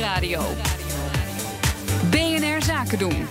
Nieuwsradio. BNR Zaken doen.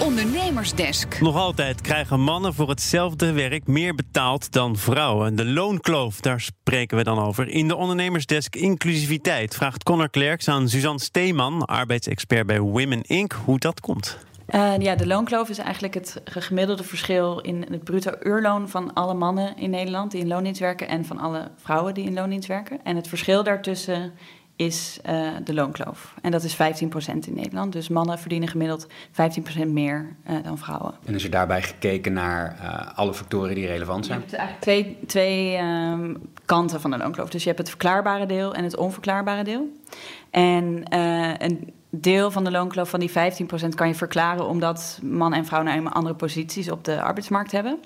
Ondernemersdesk. Nog altijd krijgen mannen voor hetzelfde werk meer betaald dan vrouwen. De loonkloof, daar spreken we dan over. In de Ondernemersdesk Inclusiviteit vraagt Connor Klerks aan Suzanne Steeman, arbeidsexpert bij Women Inc., hoe dat komt. Uh, ja, de loonkloof is eigenlijk het gemiddelde verschil in het bruto uurloon van alle mannen in Nederland die in loondienst werken en van alle vrouwen die in loondienst werken. En het verschil daartussen is uh, de loonkloof. En dat is 15% in Nederland. Dus mannen verdienen gemiddeld 15% meer uh, dan vrouwen. En is er daarbij gekeken naar uh, alle factoren die relevant zijn? Je hebt eigenlijk twee, twee um, kanten van de loonkloof. Dus je hebt het verklaarbare deel en het onverklaarbare deel. En een deel van de loonkloof van die 15% kan je verklaren omdat man en vrouw nou eenmaal andere posities op de arbeidsmarkt hebben.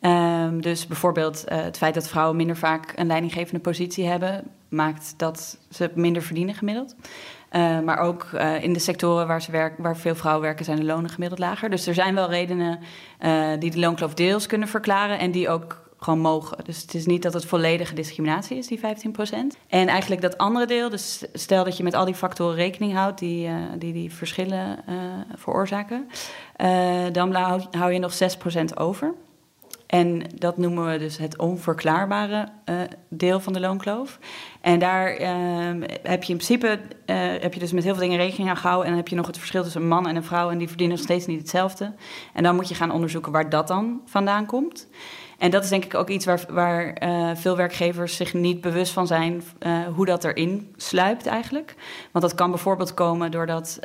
Um, dus bijvoorbeeld uh, het feit dat vrouwen minder vaak een leidinggevende positie hebben, maakt dat ze minder verdienen gemiddeld. Uh, maar ook uh, in de sectoren waar, ze werk, waar veel vrouwen werken, zijn de lonen gemiddeld lager. Dus er zijn wel redenen die de loonkloof deels kunnen verklaren en die ook gewoon mogen. Dus het is niet dat het volledige discriminatie is, die 15%. En eigenlijk dat andere deel, dus stel dat je met al die factoren rekening houdt die die, die verschillen veroorzaken, dan hou je nog 6% over. En dat noemen we dus het onverklaarbare uh, deel van de loonkloof. En daar uh, heb je in principe uh, heb je dus met heel veel dingen rekening aan gehouden. En dan heb je nog het verschil tussen een man en een vrouw. En die verdienen nog steeds niet hetzelfde. En dan moet je gaan onderzoeken waar dat dan vandaan komt. En dat is denk ik ook iets waar, waar veel werkgevers zich niet bewust van zijn. hoe dat erin sluipt eigenlijk. Want dat kan bijvoorbeeld komen doordat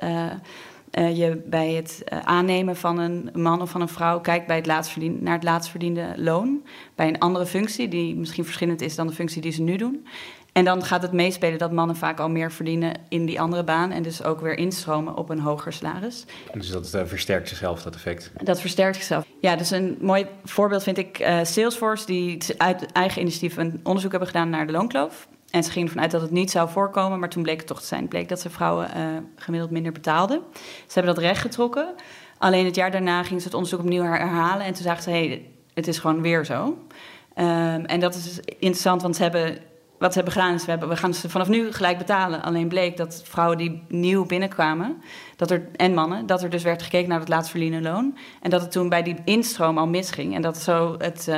je bij het uh, aannemen van een man of van een vrouw kijkt bij het laatst naar het laatst verdiende loon. Bij een andere functie, die misschien verschillend is dan de functie die ze nu doen. En dan gaat het meespelen dat mannen vaak al meer verdienen in die andere baan. En dus ook weer instromen op een hoger salaris. Dus dat uh, versterkt zichzelf, dat effect? Dat versterkt zichzelf. Ja, dus een mooi voorbeeld vind ik Salesforce, die uit eigen initiatief een onderzoek hebben gedaan naar de loonkloof. En ze gingen ervan uit dat het niet zou voorkomen, maar toen bleek het toch te zijn. Het bleek dat ze vrouwen uh, gemiddeld minder betaalden. Ze hebben dat rechtgetrokken. Alleen het jaar daarna gingen ze het onderzoek opnieuw herhalen. En toen zagen ze, hé, hey, het is gewoon weer zo. Um, en dat is interessant, want ze hebben, wat ze hebben gedaan is... We, hebben, we gaan ze vanaf nu gelijk betalen. Alleen bleek dat vrouwen die nieuw binnenkwamen... Dat er, en mannen, dat er dus werd gekeken naar het laatst verdiende loon. En dat het toen bij die instroom al misging. En dat zo het, uh,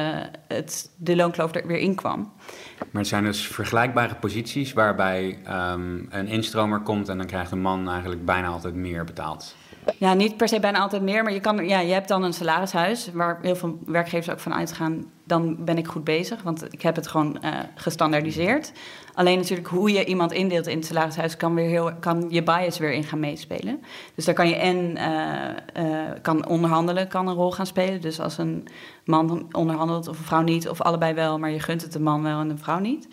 het, de loonkloof er weer in kwam. Maar het zijn dus vergelijkbare posities waarbij um, een instromer komt en dan krijgt een man eigenlijk bijna altijd meer betaald. Ja, niet per se bijna altijd meer, maar je, kan, ja, je hebt dan een salarishuis waar heel veel werkgevers ook van uitgaan. Dan ben ik goed bezig, want ik heb het gewoon uh, gestandaardiseerd. Alleen natuurlijk hoe je iemand indeelt in het salarishuis kan, weer heel, kan je bias weer in gaan meespelen. Dus daar kan je en uh, uh, kan onderhandelen, kan een rol gaan spelen. Dus als een man onderhandelt of een vrouw niet, of allebei wel, maar je gunt het de man wel en de vrouw niet.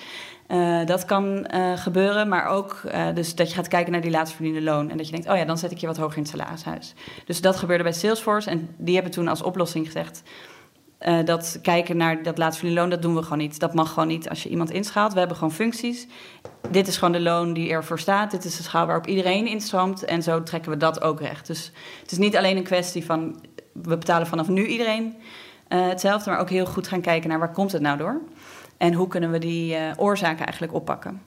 Dat kan gebeuren, maar ook dus dat je gaat kijken naar die laatst verdiende loon. En dat je denkt, oh ja, dan zet ik je wat hoger in het salarishuis. Dus dat gebeurde bij Salesforce. En die hebben toen als oplossing gezegd... dat kijken naar dat laatst verdiende loon, dat doen we gewoon niet. Dat mag gewoon niet als je iemand inschaalt. We hebben gewoon functies. Dit is gewoon de loon die ervoor staat. Dit is de schaal waarop iedereen instroomt. En zo trekken we dat ook recht. Dus het is niet alleen een kwestie van... we betalen vanaf nu iedereen hetzelfde... maar ook heel goed gaan kijken naar waar komt het nou door... En hoe kunnen we die uh, oorzaken eigenlijk oppakken?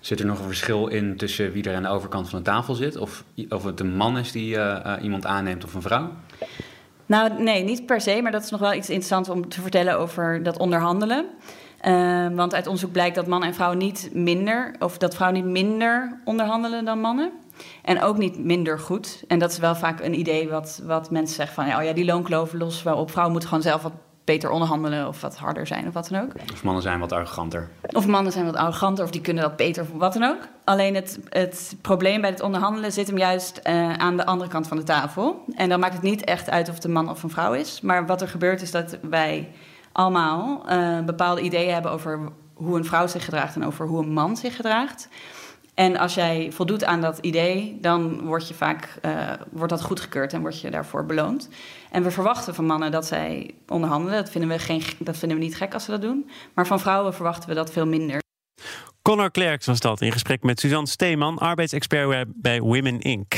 Zit er nog een verschil in tussen wie er aan de overkant van de tafel zit? Of, of het een man is die iemand aanneemt of een vrouw? Nou, nee, niet per se. Maar dat is nog wel iets interessants om te vertellen over dat onderhandelen. want uit onderzoek blijkt dat mannen en vrouwen niet minder, of dat vrouwen niet minder onderhandelen dan mannen. En ook niet minder goed. En dat is wel vaak een idee wat, wat mensen zeggen van... oh ja, die loonkloof lossen wel op. Vrouwen moeten gewoon zelf wat beter onderhandelen of wat harder zijn of wat dan ook. Of mannen zijn wat arroganter. Of mannen zijn wat arroganter of die kunnen dat beter of wat dan ook. Alleen het, het probleem bij het onderhandelen zit hem juist uh, aan de andere kant van de tafel. En dan maakt het niet echt uit of het een man of een vrouw is. Maar wat er gebeurt is dat wij allemaal uh, bepaalde ideeën hebben over hoe een vrouw zich gedraagt en over hoe een man zich gedraagt. En als jij voldoet aan dat idee, dan word je vaak, uh, wordt dat goedgekeurd en word je daarvoor beloond. En we verwachten van mannen dat zij onderhandelen. Dat vinden we, geen, dat vinden we niet gek als ze dat doen. Maar van vrouwen verwachten we dat veel minder. Connor Klerks was dat in gesprek met Suzanne Steeman, arbeidsexpert bij Women Inc.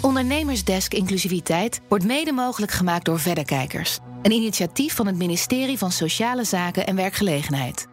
Ondernemersdesk Inclusiviteit wordt mede mogelijk gemaakt door Verderkijkers. Een initiatief van het ministerie van Sociale Zaken en Werkgelegenheid.